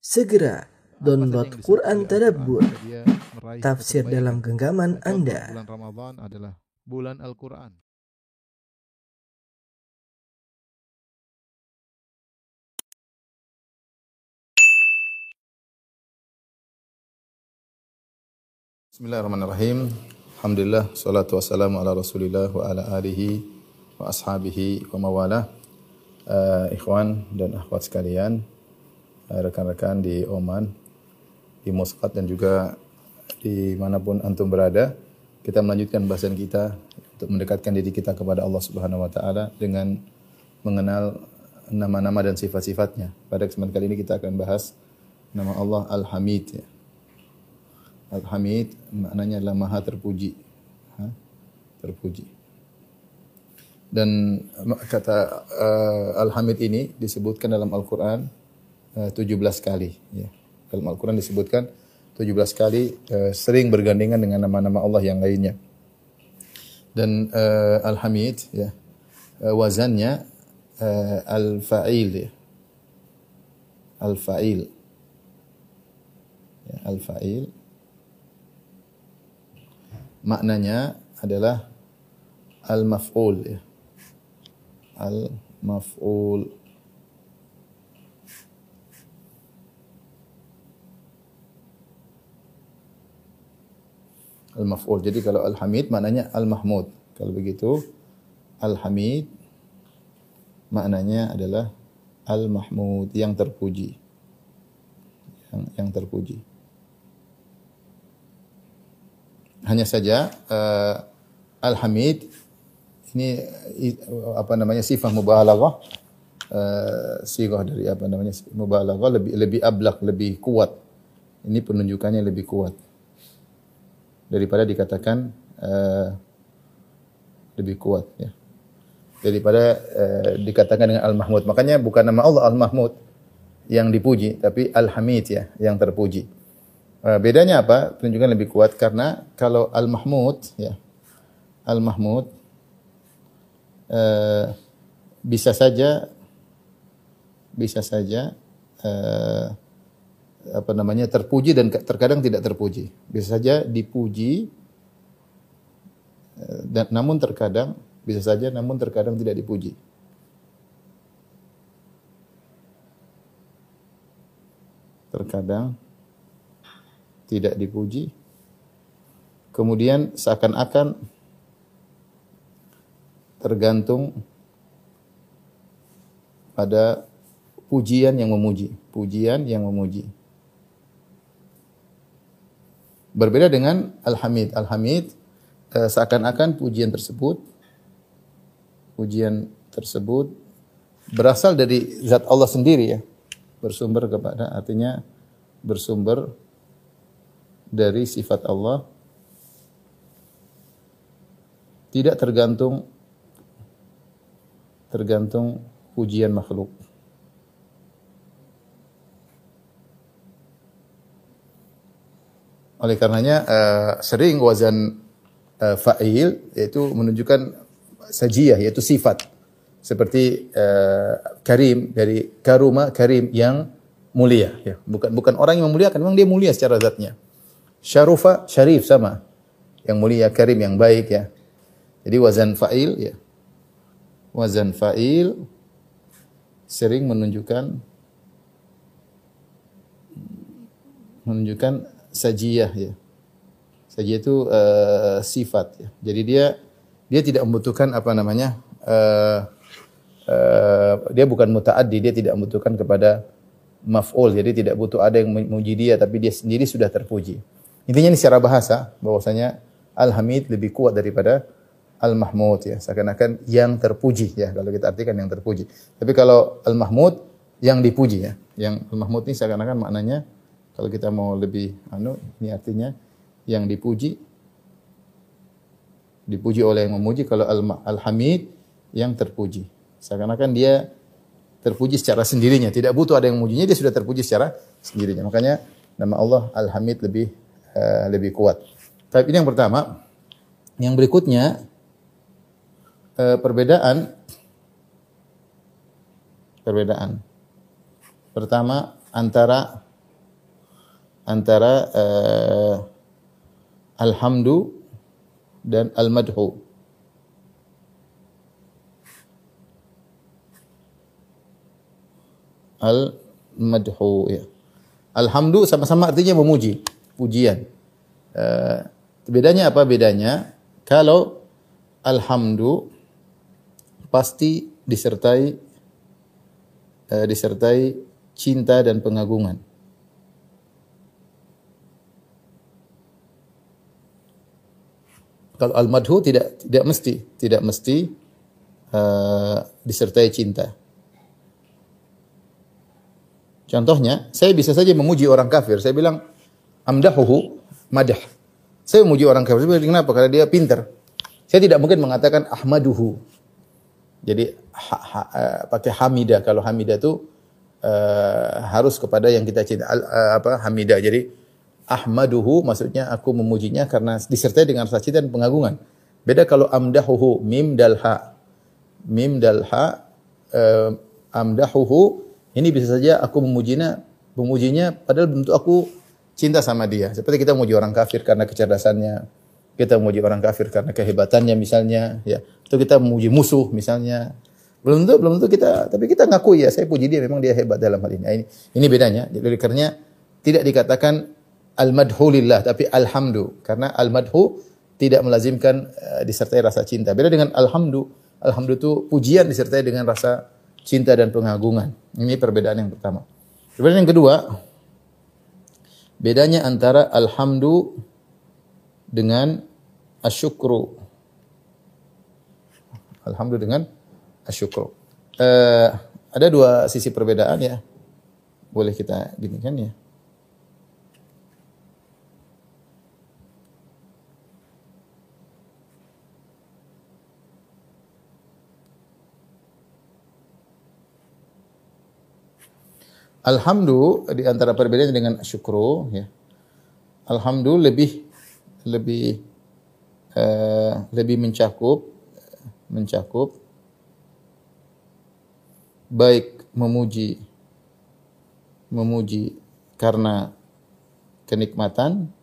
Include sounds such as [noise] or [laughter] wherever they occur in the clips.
Segera download Quran Tadabbur, tafsir dalam genggaman Anda. Bulan Ramadan adalah bulan Al-Quran. Bismillahirrahmanirrahim. Alhamdulillah, salatu wassalamu ala rasulillah wa ala alihi wa ashabihi wa mawalah. Uh, ikhwan dan akhwat sekalian, rekan-rekan di Oman, di Muscat dan juga di mana pun antum berada, kita melanjutkan bahasan kita untuk mendekatkan diri kita kepada Allah Subhanahu wa taala dengan mengenal nama-nama dan sifat-sifatnya. Pada kesempatan kali ini kita akan bahas nama Allah Al-Hamid ya. Al-Hamid maknanya adalah maha terpuji. Ha? Terpuji. Dan kata uh, Al-Hamid ini disebutkan dalam Al-Quran 17 kali. Ya. Dalam Al-Quran disebutkan 17 kali uh, sering bergandengan dengan nama-nama Allah yang lainnya. Dan uh, Al-Hamid ya, wazannya uh, Al-Fa'il ya. Al-Fa'il. Ya, Al-Fa'il maknanya adalah al-maf'ul ya. Al-maf'ul. Al-maf'ul. Jadi kalau al-hamid maknanya al-mahmud. Kalau begitu al-hamid maknanya adalah al-mahmud yang terpuji. Yang, yang terpuji. Hanya saja uh, Al-Hamid ini apa namanya sifat mubalaghah uh, sifat dari apa namanya mubalaghah lebih lebih ablak, lebih kuat. Ini penunjukannya lebih kuat daripada dikatakan uh, lebih kuat ya. Daripada uh, dikatakan dengan Al-Mahmud. Makanya bukan nama Allah Al-Mahmud yang dipuji, tapi Al-Hamid ya, yang terpuji. Uh, bedanya apa? Penunjukan lebih kuat karena kalau Al-Mahmud ya. Al-Mahmud uh, bisa saja bisa saja uh, apa namanya terpuji dan terkadang tidak terpuji. Bisa saja dipuji uh, dan namun terkadang bisa saja namun terkadang tidak dipuji. Terkadang tidak dipuji. Kemudian seakan-akan tergantung pada pujian yang memuji, pujian yang memuji. Berbeda dengan Al-Hamid. Al-Hamid eh, seakan-akan pujian tersebut pujian tersebut berasal dari zat Allah sendiri ya. Bersumber kepada artinya bersumber dari sifat Allah tidak tergantung tergantung pujian makhluk. Oleh karenanya uh, sering wazan uh, fa'il yaitu menunjukkan sajiyah yaitu sifat. Seperti uh, karim dari karuma karim yang mulia. Ya bukan bukan orang yang memuliakan memang dia mulia secara zatnya. Syarufa syarif sama. Yang mulia karim yang baik ya. Jadi wazan fa'il ya. Wazan fa'il sering menunjukkan menunjukkan sajiyah ya. Sajiyah itu uh, sifat ya. Jadi dia dia tidak membutuhkan apa namanya uh, uh, dia bukan mutaaddi dia tidak membutuhkan kepada maf'ul. Jadi tidak butuh ada yang memuji dia tapi dia sendiri sudah terpuji. Intinya ini secara bahasa bahwasanya al-hamid lebih kuat daripada al-mahmud ya. Seakan-akan yang terpuji ya. Kalau kita artikan yang terpuji. Tapi kalau al-mahmud yang dipuji ya. Yang al-mahmud ini seakan-akan maknanya kalau kita mau lebih anu ini artinya yang dipuji dipuji oleh yang memuji. Kalau al-hamid yang terpuji. Seakan-akan dia terpuji secara sendirinya. Tidak butuh ada yang memujinya dia sudah terpuji secara sendirinya. Makanya nama Allah al-hamid lebih uh, lebih kuat. Tapi ini yang pertama. Yang berikutnya uh, perbedaan perbedaan. Pertama antara antara uh, alhamdu dan al-madhu. Al-madhu ya. Alhamdu sama-sama artinya memuji, pujian. Uh, bedanya apa bedanya? Kalau alhamdu pasti disertai uh, disertai cinta dan pengagungan. Kalau al-madhu tidak tidak mesti, tidak mesti uh, disertai cinta. Contohnya, saya bisa saja memuji orang kafir. Saya bilang amdahuhu madah. Saya memuji orang kafir. Saya bilang kenapa? Karena dia pintar. Saya tidak mungkin mengatakan ahmaduhu. Jadi ha, ha, uh, pakai hamida. Kalau hamida itu uh, harus kepada yang kita cinta. Uh, apa hamida. Jadi ahmaduhu maksudnya aku memujinya karena disertai dengan rasa cinta dan pengagungan. Beda kalau amdahuhu mim dal ha. Mim dal ha uh, amdahuhu ini bisa saja aku memujinya memujinya padahal bentuk aku cinta sama dia. Seperti kita memuji orang kafir karena kecerdasannya, kita memuji orang kafir karena kehebatannya misalnya, ya. Atau kita memuji musuh misalnya. Belum tentu belum tentu kita tapi kita ngaku ya saya puji dia memang dia hebat dalam hal ini. Ini ini bedanya. Jadi karena tidak dikatakan al-madhu lillah tapi alhamdu karena al-madhu tidak melazimkan uh, disertai rasa cinta. Beda dengan alhamdu. Alhamdu itu pujian disertai dengan rasa cinta dan pengagungan. Ini perbedaan yang pertama. Perbedaan yang kedua, bedanya antara alhamdu dengan asyukru. Alhamdu dengan asyukru. Uh, ada dua sisi perbedaan ya. Boleh kita gini kan ya. Alhamdu di antara perbedaannya dengan syukru ya. Alhamdu lebih lebih uh, lebih mencakup mencakup baik memuji memuji karena kenikmatan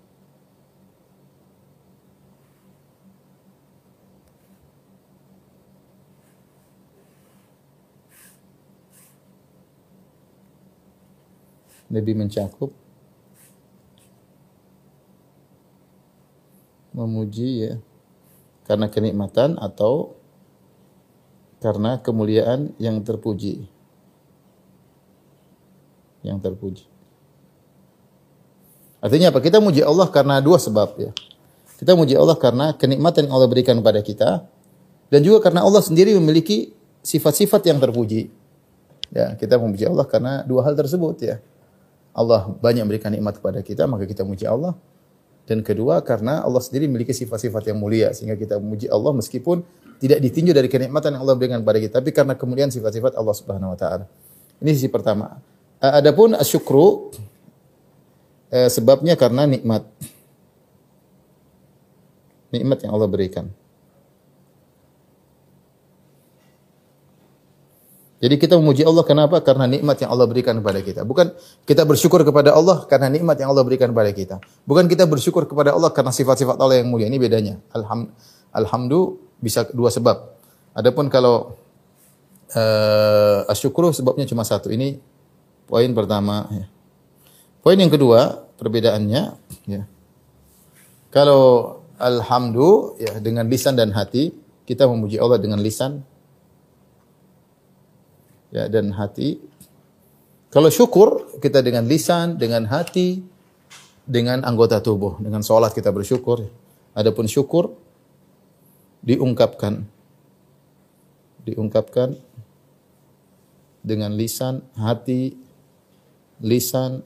lebih mencakup. Memuji ya. Karena kenikmatan atau karena kemuliaan yang terpuji. Yang terpuji. Artinya apa? Kita muji Allah karena dua sebab ya. Kita muji Allah karena kenikmatan yang Allah berikan kepada kita dan juga karena Allah sendiri memiliki sifat-sifat yang terpuji. Ya kita memuji Allah karena dua hal tersebut ya Allah banyak memberikan nikmat kepada kita, maka kita muji Allah. Dan kedua, karena Allah sendiri memiliki sifat-sifat yang mulia, sehingga kita memuji Allah meskipun tidak ditinjau dari kenikmatan yang Allah berikan kepada kita, tapi karena kemuliaan sifat-sifat Allah Subhanahu wa taala. Ini sisi pertama. Adapun asyukru eh, sebabnya karena nikmat. Nikmat yang Allah berikan. Jadi kita memuji Allah kenapa? Karena nikmat yang Allah berikan kepada kita. Bukan kita bersyukur kepada Allah karena nikmat yang Allah berikan kepada kita. Bukan kita bersyukur kepada Allah karena sifat-sifat Allah yang mulia. Ini bedanya. Alham, bisa dua sebab. Adapun kalau uh, sebabnya cuma satu. Ini poin pertama. Ya. Poin yang kedua perbedaannya. Ya. Kalau alhamdulillah ya dengan lisan dan hati kita memuji Allah dengan lisan ya dan hati. Kalau syukur kita dengan lisan, dengan hati, dengan anggota tubuh, dengan sholat kita bersyukur. Adapun syukur diungkapkan, diungkapkan dengan lisan, hati, lisan,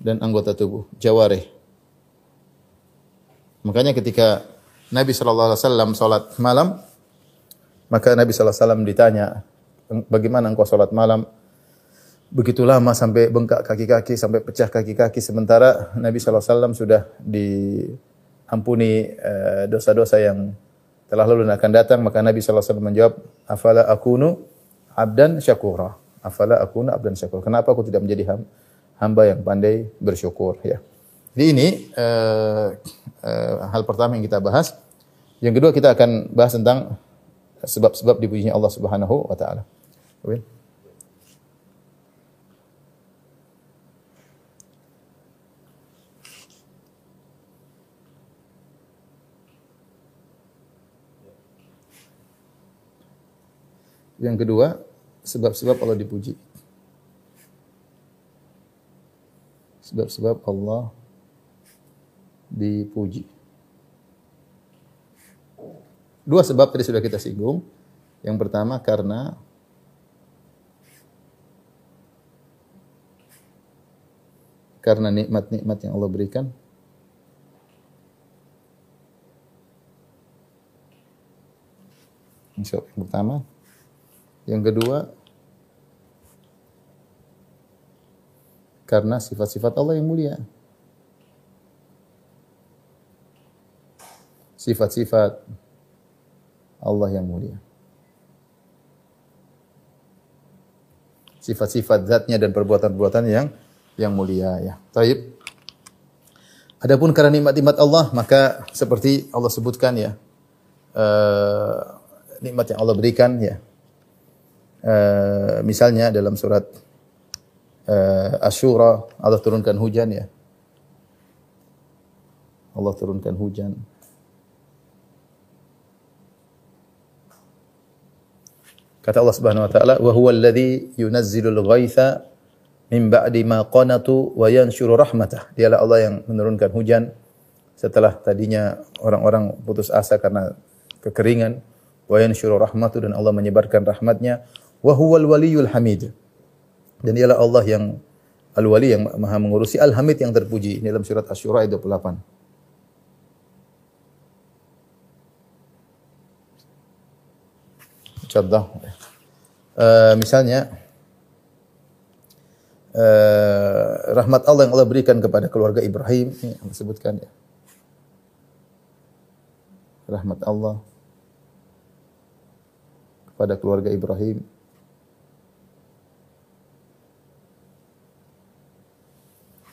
dan anggota tubuh, jawareh. Makanya ketika Nabi Shallallahu Alaihi Wasallam sholat malam, maka Nabi Shallallahu Alaihi Wasallam ditanya, bagaimana engkau sholat malam begitu lama sampai bengkak kaki-kaki sampai pecah kaki-kaki sementara Nabi SAW sudah diampuni eh, dosa-dosa yang telah lalu dan akan datang maka Nabi SAW menjawab afala akunu abdan syakura afala akunu abdan syakura kenapa aku tidak menjadi hamba yang pandai bersyukur ya. Jadi ini uh, uh, hal pertama yang kita bahas. Yang kedua kita akan bahas tentang sebab-sebab dipujinya Allah Subhanahu wa taala. Yang kedua, sebab-sebab Allah dipuji. Sebab-sebab Allah dipuji. Dua sebab tadi sudah kita singgung. Yang pertama karena karena nikmat-nikmat yang Allah berikan. Yang pertama. Yang kedua, karena sifat-sifat Allah yang mulia. Sifat-sifat Allah yang mulia. Sifat-sifat zatnya dan perbuatan-perbuatan yang yang mulia ya. Taib. Adapun karena nikmat-nikmat Allah maka seperti Allah sebutkan ya. Uh, nikmat yang Allah berikan ya Uh, misalnya dalam surat uh, Asyura Allah turunkan hujan ya. Allah turunkan hujan. Kata Allah Subhanahu wa taala, "Wa huwa alladhi yunazzilul ghaitha min ba'di ma qanatu wa yanshuru rahmatah." Dialah Allah yang menurunkan hujan setelah tadinya orang-orang putus asa karena kekeringan, wa yanshuru rahmatu dan Allah menyebarkan rahmatnya wa huwal waliyul hamid. Dan ialah Allah yang al-wali yang maha mengurusi al-hamid yang terpuji. Ini dalam surat Asy-Syura ayat 28. Contoh uh, misalnya uh, rahmat Allah yang Allah berikan kepada keluarga Ibrahim ini yang disebutkan ya. Rahmat Allah kepada keluarga Ibrahim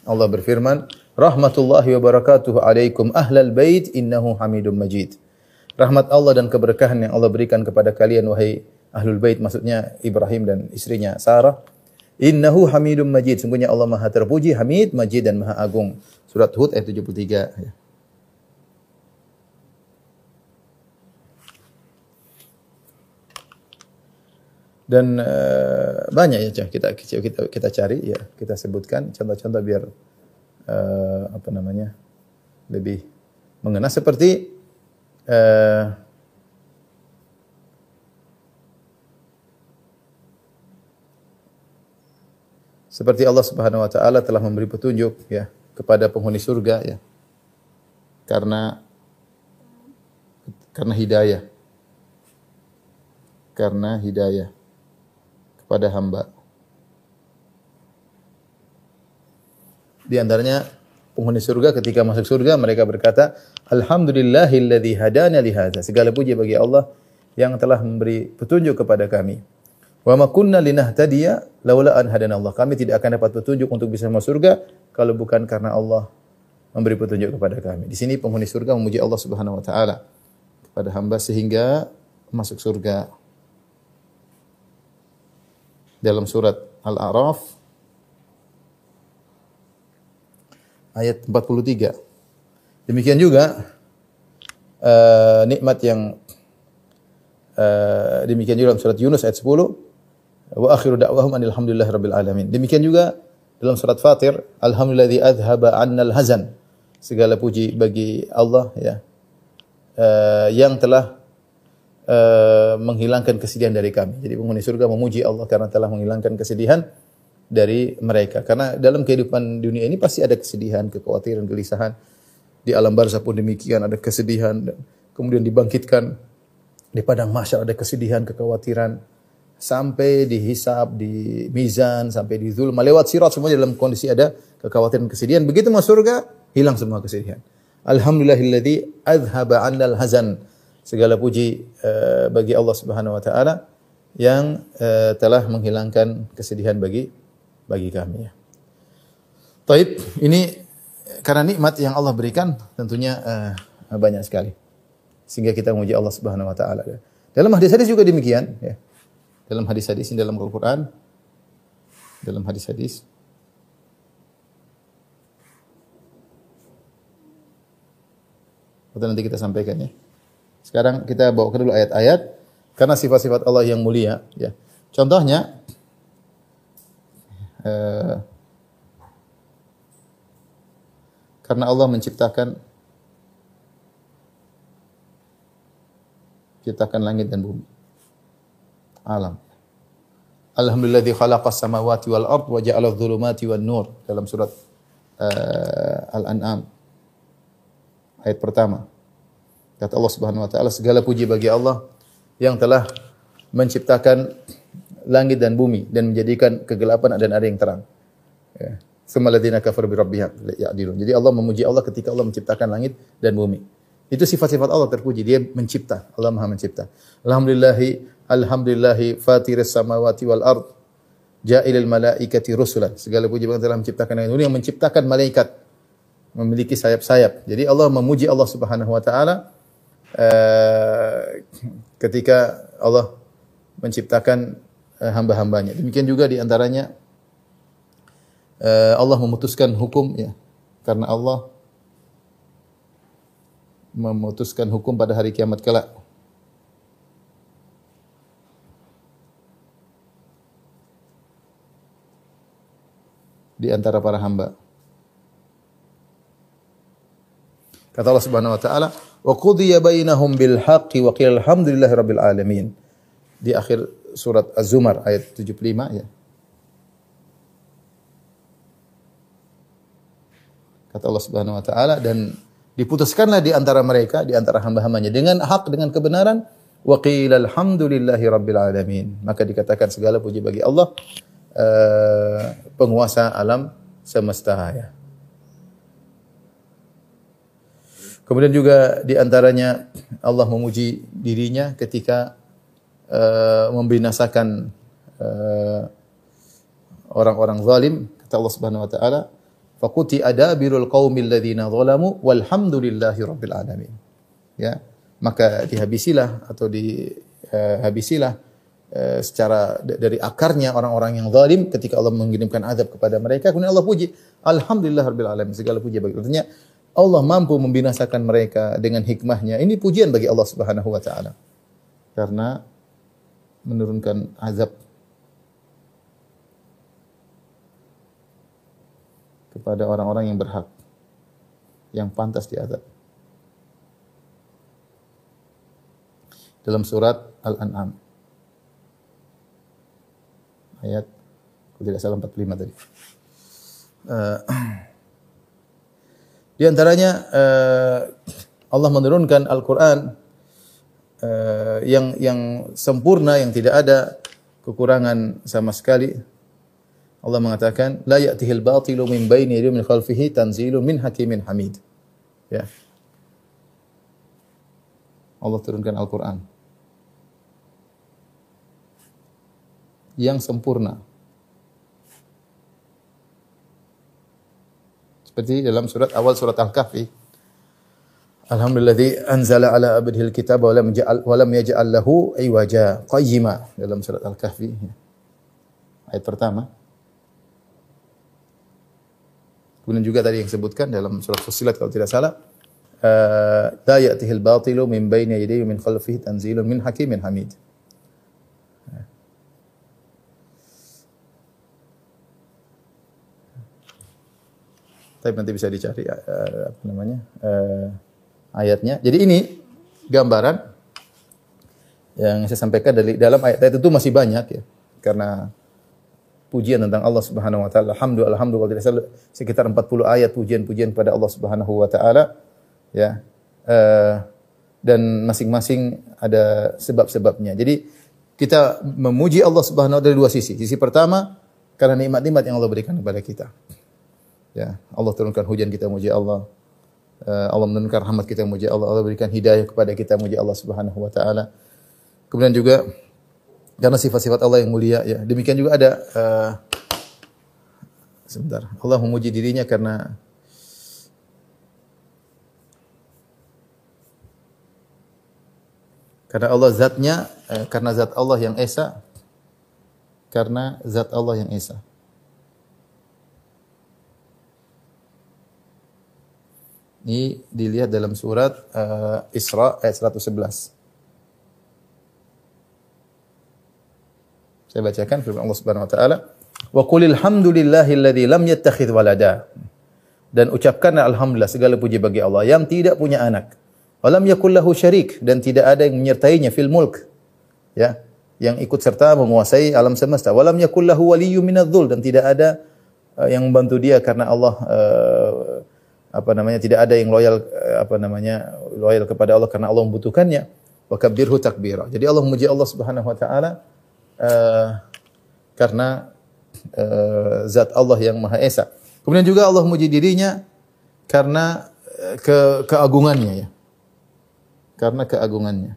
Allah berfirman, Rahmatullahi wa barakatuhu alaikum ahlal bait innahu hamidum majid. Rahmat Allah dan keberkahan yang Allah berikan kepada kalian wahai ahlul bait maksudnya Ibrahim dan istrinya Sarah. Innahu hamidum majid. Sungguhnya Allah Maha terpuji, Hamid, Majid dan Maha Agung. Surat Hud ayat 73 ya. dan uh, banyak ya kita kita kita cari ya kita sebutkan contoh-contoh biar uh, apa namanya lebih mengena seperti uh, seperti Allah Subhanahu wa taala telah memberi petunjuk ya kepada penghuni surga ya karena karena hidayah karena hidayah pada hamba. Di antaranya penghuni surga ketika masuk surga mereka berkata, Alhamdulillahilladzi hadana li. Segala puji bagi Allah yang telah memberi petunjuk kepada kami. Wa ma kunna linahtadiya laula an hadana Allah. Kami tidak akan dapat petunjuk untuk bisa masuk surga kalau bukan karena Allah memberi petunjuk kepada kami. Di sini penghuni surga memuji Allah Subhanahu wa taala kepada hamba sehingga masuk surga dalam surat Al-A'raf ayat 43. Demikian juga uh, nikmat yang uh, demikian juga dalam surat Yunus ayat 10 wa akhiru da'wahum alhamdulillahi rabbil alamin. Demikian juga dalam surat Fatir alhamdulillazi adhaba 'annal hazan. Segala puji bagi Allah ya. Uh, yang telah uh, menghilangkan kesedihan dari kami. Jadi penghuni surga memuji Allah karena telah menghilangkan kesedihan dari mereka. Karena dalam kehidupan dunia ini pasti ada kesedihan, kekhawatiran, gelisahan. Di alam barzah pun demikian ada kesedihan. Kemudian dibangkitkan di padang mahsyar ada kesedihan, kekhawatiran. Sampai dihisap, di mizan, sampai di zulma. Lewat sirat semua dalam kondisi ada kekhawatiran, kesedihan. Begitu masuk surga, hilang semua kesedihan. Alhamdulillahilladzi adhaba 'anil hazan segala puji uh, bagi Allah Subhanahu wa taala yang uh, telah menghilangkan kesedihan bagi bagi kami ya. Taib, ini karena nikmat yang Allah berikan tentunya uh, banyak sekali. Sehingga kita memuji Allah Subhanahu wa taala. Dalam hadis-hadis juga demikian, ya. Dalam hadis-hadis dalam Al-Qur'an dalam hadis-hadis Atau nanti kita sampaikan ya. Sekarang kita bawa ke dulu ayat-ayat karena sifat-sifat Allah yang mulia ya. Contohnya eh, karena Allah menciptakan ciptakan langit dan bumi. Alam. Alhamdulillah khalaqas samawati wal ard wa ja'ala wan nur dalam surat uh, Al-An'am ayat pertama. Kata Allah Subhanahu wa taala segala puji bagi Allah yang telah menciptakan langit dan bumi dan menjadikan kegelapan dan ada yang terang. Ya. Bi. Jadi Allah memuji Allah ketika Allah menciptakan langit dan bumi. Itu sifat-sifat Allah terpuji. Dia mencipta. Allah Maha mencipta. Alhamdulillahi alhamdulillahi fatiris samawati wal ard. Ja'ilil malaikati rusulan. Segala puji bagi telah menciptakan langit yang menciptakan malaikat memiliki sayap-sayap. Jadi Allah memuji Allah Subhanahu wa taala uh, ketika Allah menciptakan uh, hamba-hambanya. Demikian juga di antaranya uh, Allah memutuskan hukum ya karena Allah memutuskan hukum pada hari kiamat kelak. Di antara para hamba. Kata Allah Subhanahu wa taala, "Wa qudiya bainahum bil haqqi wa qila alhamdulillahi rabbil alamin." Di akhir surat Az-Zumar ayat 75 ya. Kata Allah Subhanahu wa taala dan diputuskanlah di antara mereka di antara hamba-hambanya dengan hak dengan kebenaran wa qila alhamdulillahi rabbil alamin. Maka dikatakan segala puji bagi Allah uh, penguasa alam semesta ya. Kemudian juga di antaranya Allah memuji dirinya ketika uh, membinasakan uh, orang-orang zalim kata Allah Subhanahu wa taala faquti adabirul qaumil ladzina zalamu walhamdulillahi rabbil alamin ya maka dihabisilah atau dihabisilah uh, secara dari akarnya orang-orang yang zalim ketika Allah mengirimkan azab kepada mereka kemudian Allah puji alhamdulillah rabbil alamin segala puji bagi. Artinya Allah mampu membinasakan mereka dengan hikmahnya. Ini pujian bagi Allah Subhanahu wa taala. Karena menurunkan azab kepada orang-orang yang berhak yang pantas diazab. Dalam surat Al-An'am ayat tidak salah 45 tadi. Uh, [clears throat] di antaranya uh, Allah menurunkan Al-Qur'an uh, yang yang sempurna yang tidak ada kekurangan sama sekali. Allah mengatakan la ya'tihil batilu min baini yadihi min khalfihi tanzilun min hakimin hamid. Ya. Allah turunkan Al-Qur'an yang sempurna. Seperti dalam surat awal surat Al-Kahfi Alhamdulillah anzala ala abdihi alkitab wa lam yaj'al wa lam yaj'al lahu aywaja qayyima dalam surat Al-Kahfi. Ayat pertama. Kemudian juga tadi yang disebutkan dalam surat Fussilat kalau tidak salah, la ya'tihi al-batilu min bayni yadayhi min khalfihi tanzilun min hakimin hamid. Tapi nanti bisa dicari uh, apa namanya? Uh, ayatnya. Jadi ini gambaran yang saya sampaikan dari dalam ayat-ayat itu masih banyak ya. Karena pujian tentang Allah Subhanahu wa taala. Alhamdulillah, alhamdulillah sekitar 40 ayat pujian-pujian kepada Allah Subhanahu wa taala ya. Uh, dan masing-masing ada sebab-sebabnya. Jadi kita memuji Allah Subhanahu wa taala dari dua sisi. Sisi pertama karena nikmat-nikmat yang Allah berikan kepada kita. Ya, Allah turunkan hujan kita memuji Allah. Uh, Allah menurunkan rahmat kita memuji Allah. Allah berikan hidayah kepada kita memuji Allah Subhanahu wa taala. Kemudian juga karena sifat-sifat Allah yang mulia ya. Demikian juga ada uh, sebentar. Allah memuji dirinya karena karena Allah zatnya eh, karena zat Allah yang esa karena zat Allah yang esa. Ini dilihat dalam surat uh, Isra ayat 111. Saya bacakan firman Allah Subhanahu wa taala, "Wa qulil hamdulillahilladzi lam yattakhidh walada." Dan ucapkanlah alhamdulillah segala puji bagi Allah yang tidak punya anak. Walam yakul lahu syarik dan tidak ada yang menyertainya fil mulk. Ya, yang ikut serta menguasai alam semesta. Walam yakul lahu waliyyun minadh dan tidak ada uh, yang membantu dia karena Allah uh, apa namanya tidak ada yang loyal uh, apa namanya loyal kepada Allah karena Allah membutuhkannya. Wa kabbirhu takbira. Jadi Allah memuji Allah Subhanahu wa taala uh, karena uh, zat Allah yang Maha Esa. Kemudian juga Allah memuji dirinya karena ke keagungannya ya. Karena keagungannya.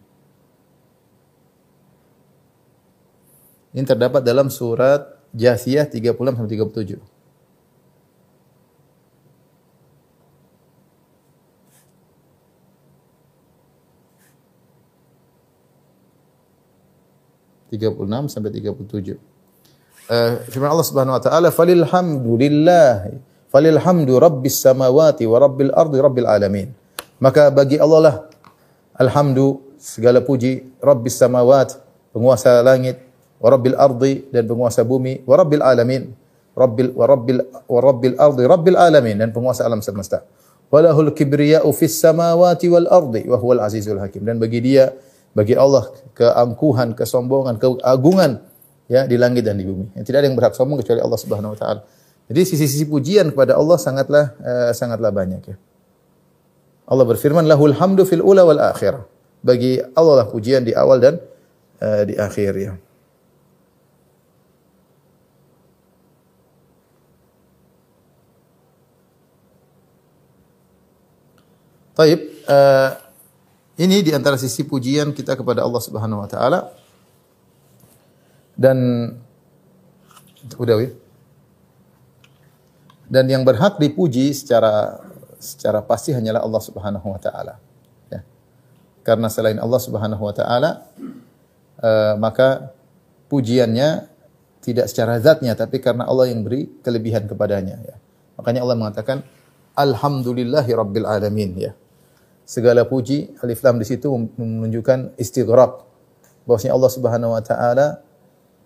Ini terdapat dalam surat Jasiyah 36 sampai 37. Tiga puluh enam sampai tiga puluh tujuh. Uh, firman Allah Subhanahu Wa Taala, "Falil hamdulillah, falil hamdu rabbis samawati wa rabbil ardi rabbil alamin." Maka bagi Allah lah alhamdu segala puji rabbis samawat, penguasa langit, wa rabbil ardi dan penguasa bumi, wa rabbil alamin, rabbil wa rabbil wa rabbil ardi rabbil alamin dan penguasa alam semesta. Walahul kibriya'u fis samawati wal ardi wa huwal azizul hakim dan bagi dia bagi Allah keangkuhan, kesombongan, keagungan ya di langit dan di bumi. Yang tidak ada yang berhak sombong kecuali Allah Subhanahu wa taala. Jadi sisi-sisi pujian kepada Allah sangatlah uh, sangatlah banyak ya. Allah berfirman lahul hamdu fil ula wal. Bagi Allah lah pujian di awal dan uh, di akhir ya. Taib, uh, ini di antara sisi pujian kita kepada Allah Subhanahu wa taala. Dan udah ya. Dan yang berhak dipuji secara secara pasti hanyalah Allah Subhanahu wa taala. Ya. Karena selain Allah Subhanahu wa taala uh, maka pujiannya tidak secara zatnya tapi karena Allah yang beri kelebihan kepadanya ya. Makanya Allah mengatakan alhamdulillahi rabbil alamin ya segala puji alif lam di situ menunjukkan istighraq bahwasanya Allah Subhanahu wa taala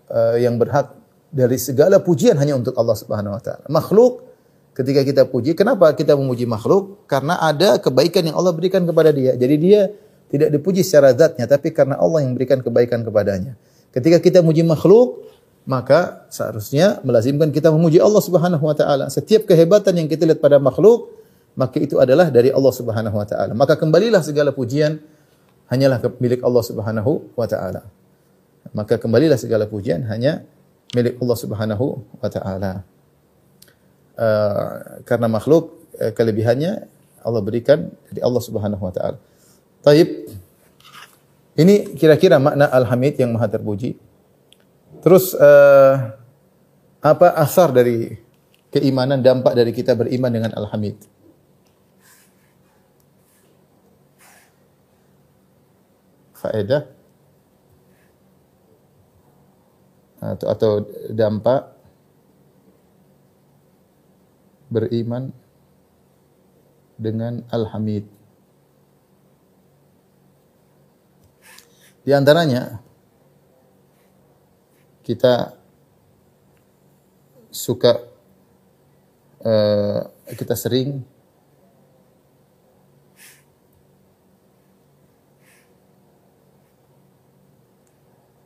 uh, yang berhak dari segala pujian hanya untuk Allah Subhanahu wa taala. Makhluk ketika kita puji, kenapa kita memuji makhluk? Karena ada kebaikan yang Allah berikan kepada dia. Jadi dia tidak dipuji secara zatnya tapi karena Allah yang berikan kebaikan kepadanya. Ketika kita memuji makhluk, maka seharusnya melazimkan kita memuji Allah Subhanahu wa taala. Setiap kehebatan yang kita lihat pada makhluk, maka itu adalah dari Allah Subhanahu wa taala. Maka kembalilah segala pujian hanyalah milik Allah Subhanahu wa taala. Maka kembalilah segala pujian hanya milik Allah Subhanahu wa taala. Uh, karena makhluk uh, kelebihannya Allah berikan dari Allah Subhanahu wa taala. Taib. Ini kira-kira makna Al-Hamid yang maha terpuji. Terus uh, apa asar dari keimanan dampak dari kita beriman dengan Al-Hamid? Faedah atau, atau dampak beriman dengan Al-Hamid. Di antaranya kita suka uh, kita sering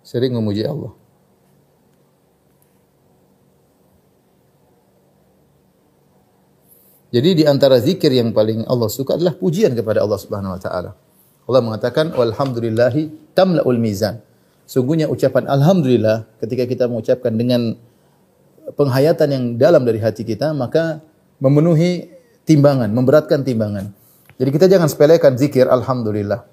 sering memuji Allah. Jadi di antara zikir yang paling Allah suka adalah pujian kepada Allah Subhanahu wa taala. Allah mengatakan walhamdulillahi tamlaul mizan. Sungguhnya ucapan alhamdulillah ketika kita mengucapkan dengan penghayatan yang dalam dari hati kita maka memenuhi timbangan, memberatkan timbangan. Jadi kita jangan sepelekan zikir alhamdulillah.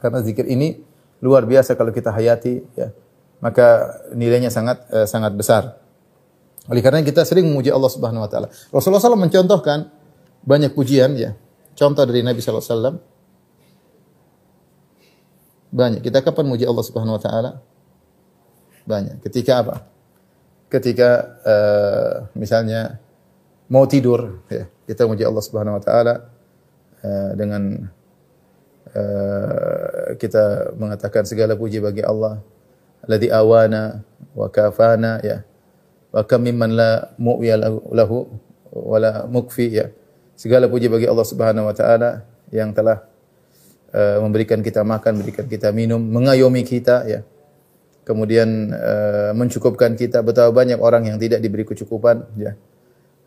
Karena zikir ini luar biasa kalau kita hayati ya maka nilainya sangat uh, sangat besar Oleh karena kita sering memuji Allah Subhanahu wa taala. Rasulullah SAW mencontohkan banyak pujian ya. Contoh dari Nabi sallallahu alaihi wasallam banyak. Kita kapan muji Allah Subhanahu wa taala? Banyak. Ketika apa? Ketika uh, misalnya mau tidur ya, kita muji Allah Subhanahu wa taala uh, dengan kita mengatakan segala puji bagi Allah alladzi awana wa kafana ya wa kam mimman la mu'ya lahu wala mukfi ya segala puji bagi Allah Subhanahu wa taala yang telah uh, memberikan kita makan, memberikan kita minum, mengayomi kita ya. Kemudian uh, mencukupkan kita betapa banyak orang yang tidak diberi kecukupan ya.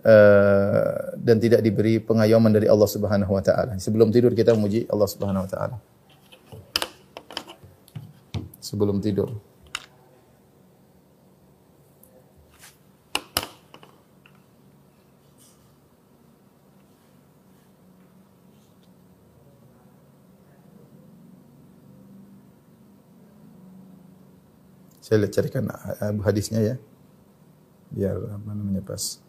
Uh, dan tidak diberi pengayoman dari Allah Subhanahu wa taala. Sebelum tidur kita memuji Allah Subhanahu wa taala. Sebelum tidur. Saya lihat carikan uh, hadisnya ya. Biar apa namanya pas.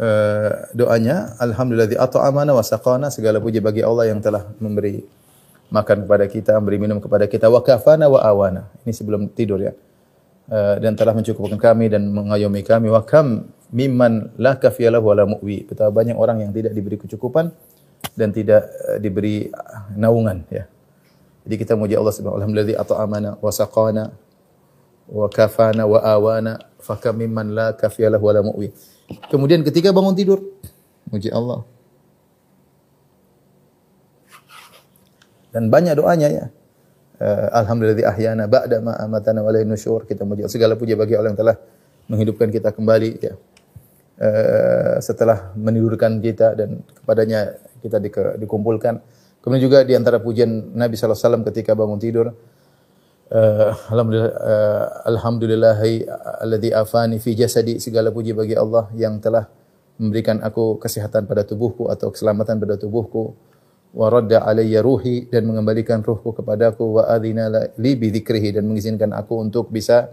Uh, doanya alhamdulillah at'amana wa saqana segala puji bagi Allah yang telah memberi makan kepada kita, memberi minum kepada kita wa kafana wa awana. Ini sebelum tidur ya. Uh, dan telah mencukupkan kami dan mengayomi kami wa kam mimman la kafiyalahu wala mu'wi. Betapa banyak orang yang tidak diberi kecukupan dan tidak uh, diberi naungan ya. Jadi kita muji Allah Subhanahu alhamdulillah at'amana wa saqana wa kafana wa awana fakam mimman la kafiyalahu wala mu'wi. Kemudian ketika bangun tidur muji Allah. Dan banyak doanya ya. Uh, alhamdulillah ahyana ba'da ma amatana wa nusyur. Kita muji segala puji bagi Allah yang telah menghidupkan kita kembali ya. Uh, setelah menidurkan kita dan kepadanya kita di, dikumpulkan. Kemudian juga di antara pujian Nabi SAW ketika bangun tidur. Uh, alhamdulillah uh, alhamdulillahi alladzi afani fi jasadi segala puji bagi Allah yang telah memberikan aku kesehatan pada tubuhku atau keselamatan pada tubuhku wa radda alayya ruhi dan mengembalikan ruhku kepadaku wa adzina li bi dzikrihi dan mengizinkan aku untuk bisa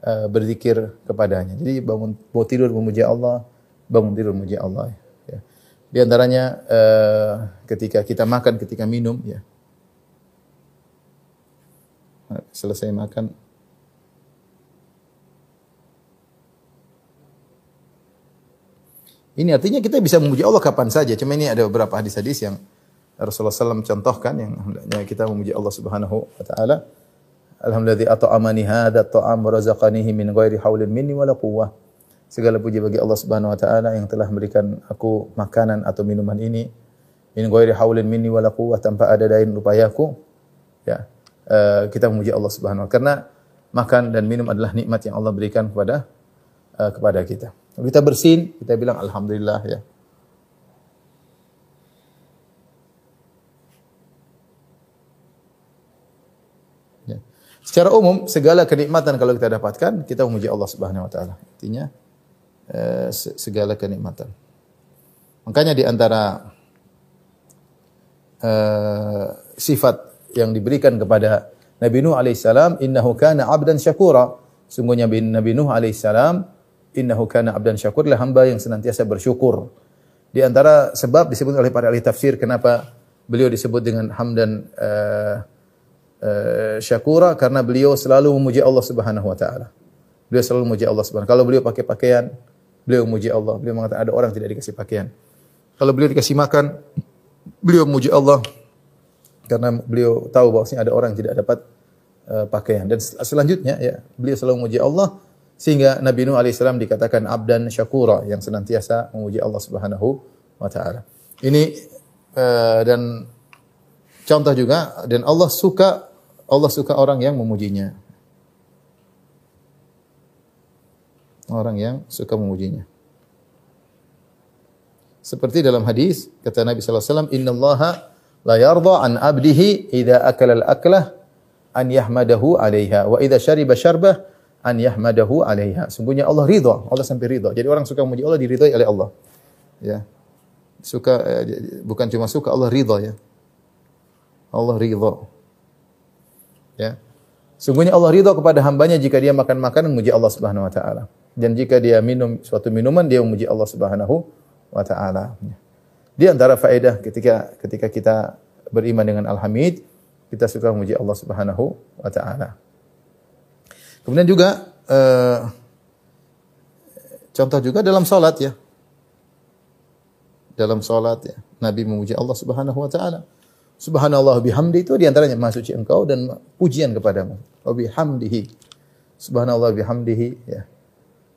uh, berzikir kepadanya. Jadi bangun tidur memuji Allah, bangun tidur memuji Allah. Ya. Di antaranya uh, ketika kita makan, ketika minum, ya. Selesai makan, Ini artinya kita bisa memuji Allah kapan saja. Cuma ini ada beberapa hadis-hadis yang Rasulullah SAW contohkan yang hendaknya kita memuji Allah Subhanahu wa taala. Alhamdulillah at'amani hadha at'am wa razaqanihi min ghairi haulin minni wala quwwah. Segala puji bagi Allah Subhanahu wa taala yang telah memberikan aku makanan atau minuman ini min ghairi haulin minni wala quwwah tanpa ada daya upayaku. Ya. Uh, kita memuji Allah Subhanahu wa karena makan dan minum adalah nikmat yang Allah berikan kepada uh, kepada kita. Kita bersin, kita bilang alhamdulillah ya. Secara umum segala kenikmatan kalau kita dapatkan kita memuji Allah Subhanahu wa taala. Artinya eh, segala kenikmatan. Makanya di antara eh, sifat yang diberikan kepada Nabi Nuh alaihissalam innahu kana 'abdan syakura. Sungguhnya Nabi Nuh alaihissalam innahu kana 'abdan syakur lah hamba yang senantiasa bersyukur. Di antara sebab disebut oleh para ahli tafsir kenapa beliau disebut dengan hamdan uh, uh, syakura karena beliau selalu memuji Allah Subhanahu wa taala. Beliau selalu memuji Allah Subhanahu. Kalau beliau pakai pakaian, beliau memuji Allah. Beliau mengatakan ada orang tidak dikasih pakaian. Kalau beliau dikasih makan, beliau memuji Allah karena beliau tahu bahwasanya ada orang yang tidak dapat uh, pakaian. Dan selanjutnya ya, beliau selalu memuji Allah sehingga Nabi Nuh alaihissalam dikatakan abdan syakura yang senantiasa memuji Allah Subhanahu wa taala. Ini uh, dan contoh juga dan Allah suka Allah suka orang yang memujinya. Orang yang suka memujinya. Seperti dalam hadis kata Nabi sallallahu alaihi wasallam, "Innallaha la yarda an 'abdihi idza akala al-aklah an yahmadahu 'alaiha wa idza syariba syarbah an yahmadahu 'alaiha." Sungguhnya Allah ridha, Allah sampai ridha. Jadi orang suka memuji Allah diridhai oleh Allah. Ya. Suka eh, bukan cuma suka Allah ridha ya. Allah ridha. Ya. Sungguhnya Allah ridha kepada hambanya jika dia makan makanan memuji Allah Subhanahu wa taala. Dan jika dia minum suatu minuman dia memuji Allah Subhanahu wa taala. Di antara faedah ketika ketika kita beriman dengan Al-Hamid, kita suka memuji Allah Subhanahu wa taala. Kemudian juga uh, contoh juga dalam salat ya. Dalam salat ya, Nabi memuji Allah Subhanahu wa taala. Subhanallah bihamdi itu di antaranya maha suci engkau dan pujian kepadamu. Wa bihamdihi. Subhanallah bihamdihi ya.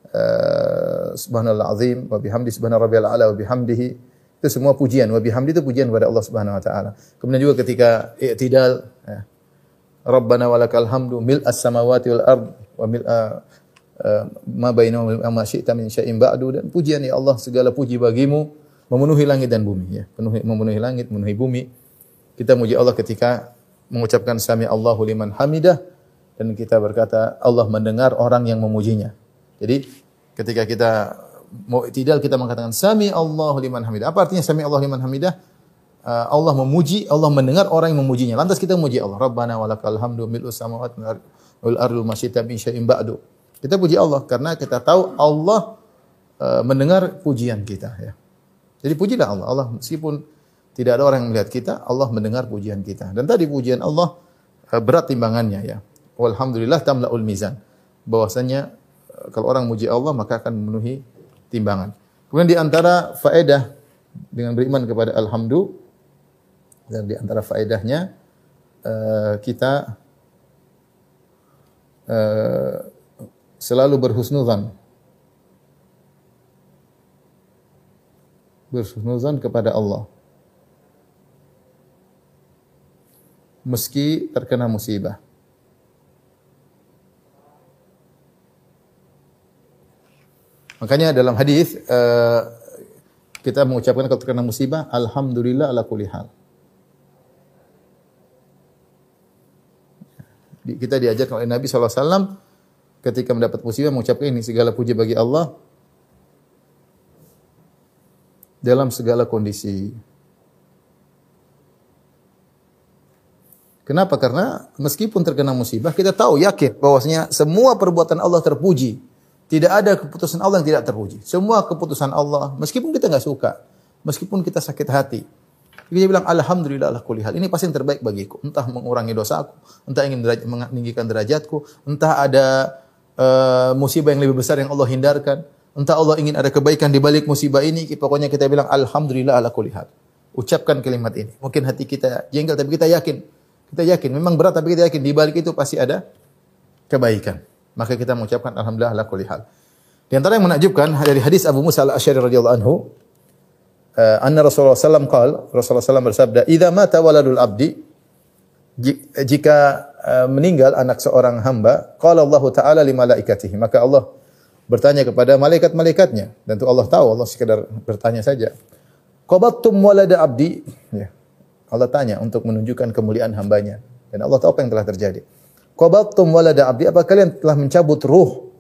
Uh, subhanallah azim wa bihamdi subhana rabbiyal ala wa bihamdihi itu semua pujian wa bihamdi itu pujian kepada Allah Subhanahu wa taala. Kemudian juga ketika i'tidal ya. Rabbana walakal hamdu mil as-samawati wal ard wa mil uh, ma bainahuma ma syi'ta min syai'in ba'du dan pujian ya Allah segala puji bagimu memenuhi langit dan bumi ya. Penuhi, memenuhi langit, memenuhi bumi. Kita muji Allah ketika mengucapkan sami Allahu liman hamidah dan kita berkata Allah mendengar orang yang memujinya. Jadi ketika kita mau tidak kita mengatakan sami Allah liman hamidah. Apa artinya sami Allah liman hamidah? Uh, Allah memuji, Allah mendengar orang yang memujinya. Lantas kita memuji Allah. Rabbana walakal hamdu mil'us samawati ardu masyita min syai'in ba'du. Kita puji Allah karena kita tahu Allah uh, mendengar pujian kita ya. Jadi pujilah Allah. Allah meskipun tidak ada orang yang melihat kita, Allah mendengar pujian kita. Dan tadi pujian Allah uh, berat timbangannya ya. Walhamdulillah tamla'ul mizan. Bahwasanya kalau orang muji Allah maka akan memenuhi timbangan. Kemudian di antara faedah dengan beriman kepada alhamdulillah dan di antara faedahnya uh, kita uh, selalu berhusnuzan. Berhusnuzan kepada Allah. Meski terkena musibah Makanya dalam hadis uh, kita mengucapkan kalau terkena musibah, alhamdulillah ala kulli hal. Kita diajarkan oleh Nabi SAW ketika mendapat musibah mengucapkan ini segala puji bagi Allah dalam segala kondisi. Kenapa? Karena meskipun terkena musibah, kita tahu yakin bahwasanya semua perbuatan Allah terpuji. Tidak ada keputusan Allah yang tidak terpuji. Semua keputusan Allah, meskipun kita nggak suka, meskipun kita sakit hati, dia bilang alhamdulillah ala kulli hal. Ini pasti yang terbaik bagiku. Entah mengurangi dosaku, entah ingin deraj meninggikan derajatku, entah ada uh, musibah yang lebih besar yang Allah hindarkan, entah Allah ingin ada kebaikan di balik musibah ini, pokoknya kita bilang alhamdulillah ala kulli hal. Ucapkan kalimat ini. Mungkin hati kita jengkel tapi kita yakin. Kita yakin memang berat tapi kita yakin di balik itu pasti ada kebaikan maka kita mengucapkan alhamdulillah ala kulli hal. Di antara yang menakjubkan dari hadis Abu Musa al-Asy'ari radhiyallahu anhu, uh, anna Rasulullah sallam qala, Rasulullah sallam bersabda, "Idza mata waladul abdi" jika uh, meninggal anak seorang hamba, qala Allah taala li malaikatihi, maka Allah bertanya kepada malaikat-malaikatnya dan itu Allah tahu, Allah sekedar bertanya saja. Qabattum walada abdi? Ya. Allah tanya untuk menunjukkan kemuliaan hambanya dan Allah tahu apa yang telah terjadi. Qabattum walada abdi, apa kalian telah mencabut ruh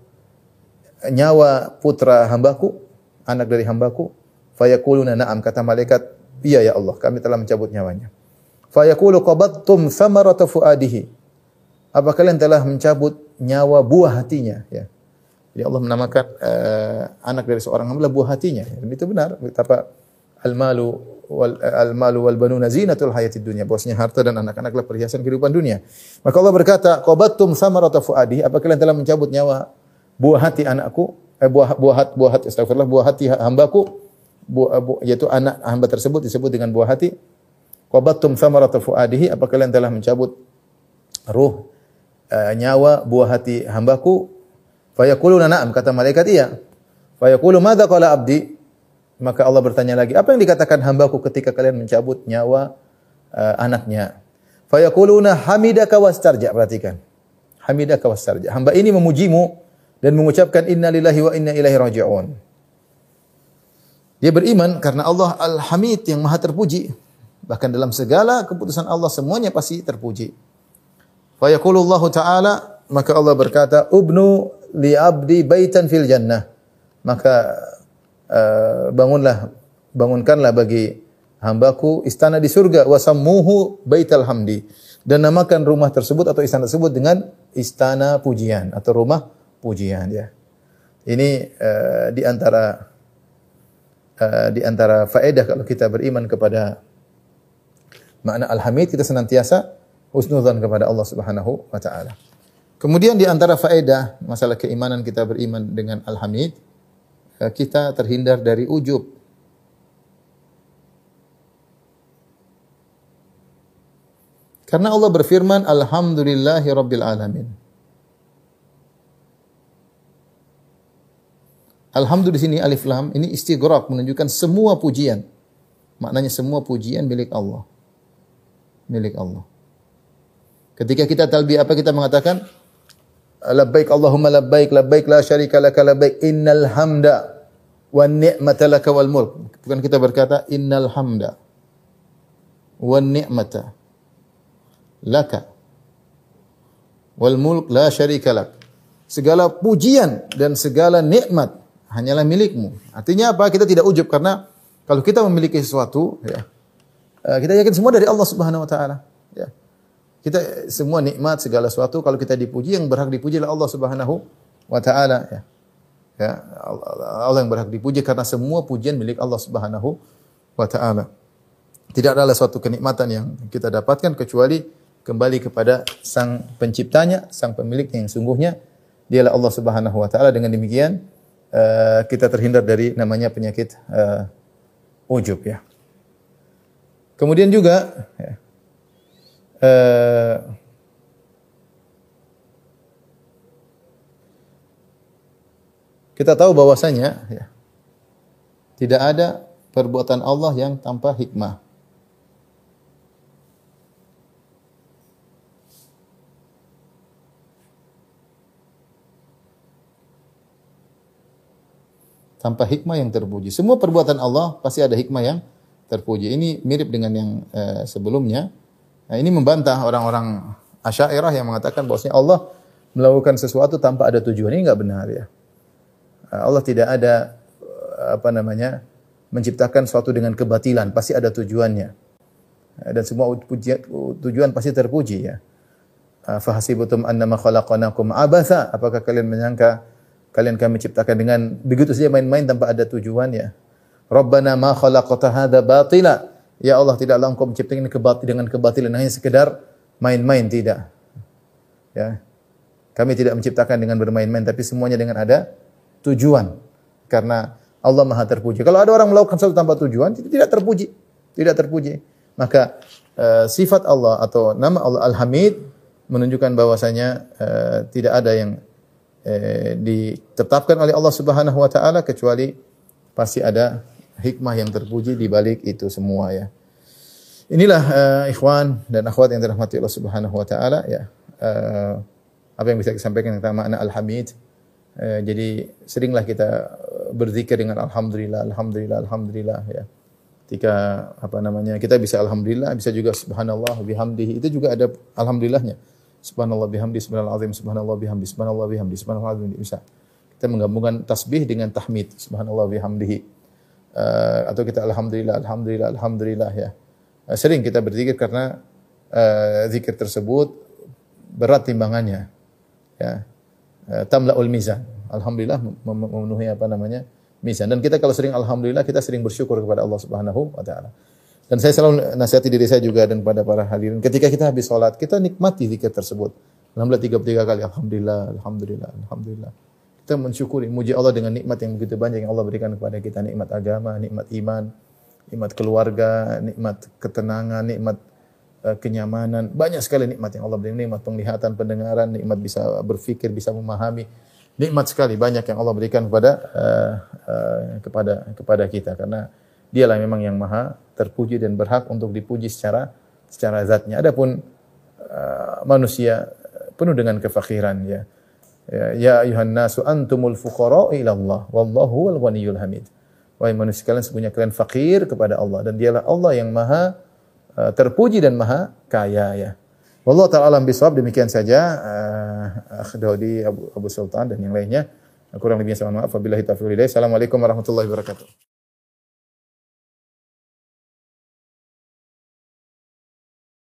nyawa putra hambaku, anak dari hambaku? Fayaquluna na'am, kata malaikat, iya ya Allah, kami telah mencabut nyawanya. Fayaqulu qabattum thamarata fuadihi. Apa kalian telah mencabut nyawa buah hatinya, ya. Jadi Allah menamakan uh, anak dari seorang hamba buah hatinya. Dan itu benar betapa al-malu wal al malu wal banuna zinatul hayatid dunya. Bosnya harta dan anak-anak adalah perhiasan kehidupan dunia. Maka Allah berkata, "Qabattum samarata fuadi." Apa kalian telah mencabut nyawa buah hati anakku? Eh, buah buah hati buah hati astagfirullah buah hati hambaku buah, buah, yaitu anak hamba tersebut disebut dengan buah hati. Qabattum samarata fuadihi. Apa kalian telah mencabut ruh uh, nyawa buah hati hambaku? Fayaquluna na'am kata malaikat iya. Fayaqulu madza qala abdi? Maka Allah bertanya lagi, apa yang dikatakan hambaku ketika kalian mencabut nyawa uh, anaknya? Fayaquluna hamidaka wastarja. Perhatikan. Hamidaka wastarja. Hamba ini memujimu dan mengucapkan inna lillahi wa inna ilaihi raji'un. Dia beriman karena Allah Al-Hamid yang maha terpuji. Bahkan dalam segala keputusan Allah semuanya pasti terpuji. Fayaqulullahu ta'ala maka Allah berkata, "Ubnu li abdi baitan fil jannah." Maka uh, bangunlah bangunkanlah bagi hambaku istana di surga wasammuhu baital hamdi dan namakan rumah tersebut atau istana tersebut dengan istana pujian atau rumah pujian ya. Ini uh, di antara uh, di antara faedah kalau kita beriman kepada makna al-hamid kita senantiasa husnudzan kepada Allah Subhanahu wa taala. Kemudian di antara faedah masalah keimanan kita beriman dengan al-hamid kita terhindar dari ujub Karena Allah berfirman, Alhamdulillahi Rabbil Alamin. Alhamdulillah sini alif lam ini istighraq menunjukkan semua pujian. Maknanya semua pujian milik Allah. Milik Allah. Ketika kita talbiyah apa kita mengatakan labbaik Allahumma labbaik labbaik la syarika laka labbaik innal hamda wan ni'mata laka wal mulk. Bukan kita berkata innal hamda wan ni'mata laka wal mulk la syarika lak. Segala pujian dan segala nikmat hanyalah milikmu. Artinya apa? Kita tidak ujub karena kalau kita memiliki sesuatu ya eh, kita yakin semua dari Allah Subhanahu wa taala ya. Kita semua nikmat segala sesuatu kalau kita dipuji yang berhak dipuji adalah Allah Subhanahu wa taala ya. Ya, Allah yang berhak dipuji karena semua pujian milik Allah Subhanahu wa taala. Tidak ada suatu kenikmatan yang kita dapatkan kecuali kembali kepada sang penciptanya, sang pemiliknya yang sungguhnya dialah Allah Subhanahu wa taala. Dengan demikian uh, kita terhindar dari namanya penyakit uh, ujub ya. Kemudian juga ya, uh, kita tahu bahwasanya ya, tidak ada perbuatan Allah yang tanpa hikmah. tanpa hikmah yang terpuji. Semua perbuatan Allah pasti ada hikmah yang terpuji. Ini mirip dengan yang uh, sebelumnya. Nah, ini membantah orang-orang Asy'ariyah yang mengatakan bahwasanya Allah melakukan sesuatu tanpa ada tujuan. Ini enggak benar ya. Uh, Allah tidak ada uh, apa namanya? menciptakan sesuatu dengan kebatilan, pasti ada tujuannya. Uh, dan semua tujuan pasti terpuji ya. Fahasibutum annama khalaqnakum abatha? Apakah kalian menyangka kalian kami ciptakan dengan begitu saja main-main tanpa ada tujuan ya. Rabbana ma khalaqta hadza batila. Ya Allah tidaklah engkau menciptakan ini kebat dengan kebatilan hanya sekedar main-main tidak. Ya. Kami tidak menciptakan dengan bermain-main tapi semuanya dengan ada tujuan. Karena Allah Maha terpuji. Kalau ada orang melakukan sesuatu tanpa tujuan, tidak terpuji. Tidak terpuji. Maka uh, sifat Allah atau nama Allah Al-Hamid menunjukkan bahwasanya uh, tidak ada yang eh, ditetapkan oleh Allah Subhanahu wa taala kecuali pasti ada hikmah yang terpuji di balik itu semua ya. Inilah uh, ikhwan dan akhwat yang dirahmati Allah Subhanahu wa taala ya. Uh, apa yang bisa saya sampaikan tentang makna Al-Hamid. Uh, jadi seringlah kita berzikir dengan alhamdulillah, alhamdulillah, alhamdulillah ya. Ketika apa namanya kita bisa alhamdulillah, bisa juga subhanallah bihamdihi. Itu juga ada alhamdulillahnya. Subhanallah bihamdi, subhanallah azim, subhanallah bihamdi, subhanallah bihamdi, subhanallah azim. Bisa. Kita menggabungkan tasbih dengan tahmid. Subhanallah bihamdihi. Uh, atau kita alhamdulillah, alhamdulillah, alhamdulillah ya. Uh, sering kita berzikir karena uh, zikir tersebut berat timbangannya. Ya. Uh, tamla'ul mizan. Alhamdulillah memenuhi apa namanya? mizan. Dan kita kalau sering alhamdulillah kita sering bersyukur kepada Allah Subhanahu wa taala. Dan saya selalu nasihati diri saya juga dan kepada para hadirin. Ketika kita habis sholat, kita nikmati zikir tersebut. Alhamdulillah tiga tiga kali. Alhamdulillah, Alhamdulillah, Alhamdulillah. Kita mensyukuri, muji Allah dengan nikmat yang begitu banyak yang Allah berikan kepada kita. Nikmat agama, nikmat iman, nikmat keluarga, nikmat ketenangan, nikmat uh, kenyamanan. Banyak sekali nikmat yang Allah berikan. Nikmat penglihatan, pendengaran, nikmat bisa berfikir, bisa memahami. Nikmat sekali banyak yang Allah berikan kepada uh, uh, kepada kepada kita karena Dialah memang yang maha terpuji dan berhak untuk dipuji secara secara zatnya. Adapun uh, manusia penuh dengan kefakiran ya. Ya, ya ayuhan nasu antumul fuqara ila Allah wallahu wal ghaniyul hamid. Wahai manusia kalian sebenarnya kalian fakir kepada Allah dan dialah Allah yang maha uh, terpuji dan maha kaya ya. Wallahu taala alam bisawab demikian saja uh, Akh Daudi Abu, Abu Sultan dan yang lainnya. Kurang lebihnya saya mohon maaf. Wabillahi taufiq Assalamualaikum warahmatullahi wabarakatuh.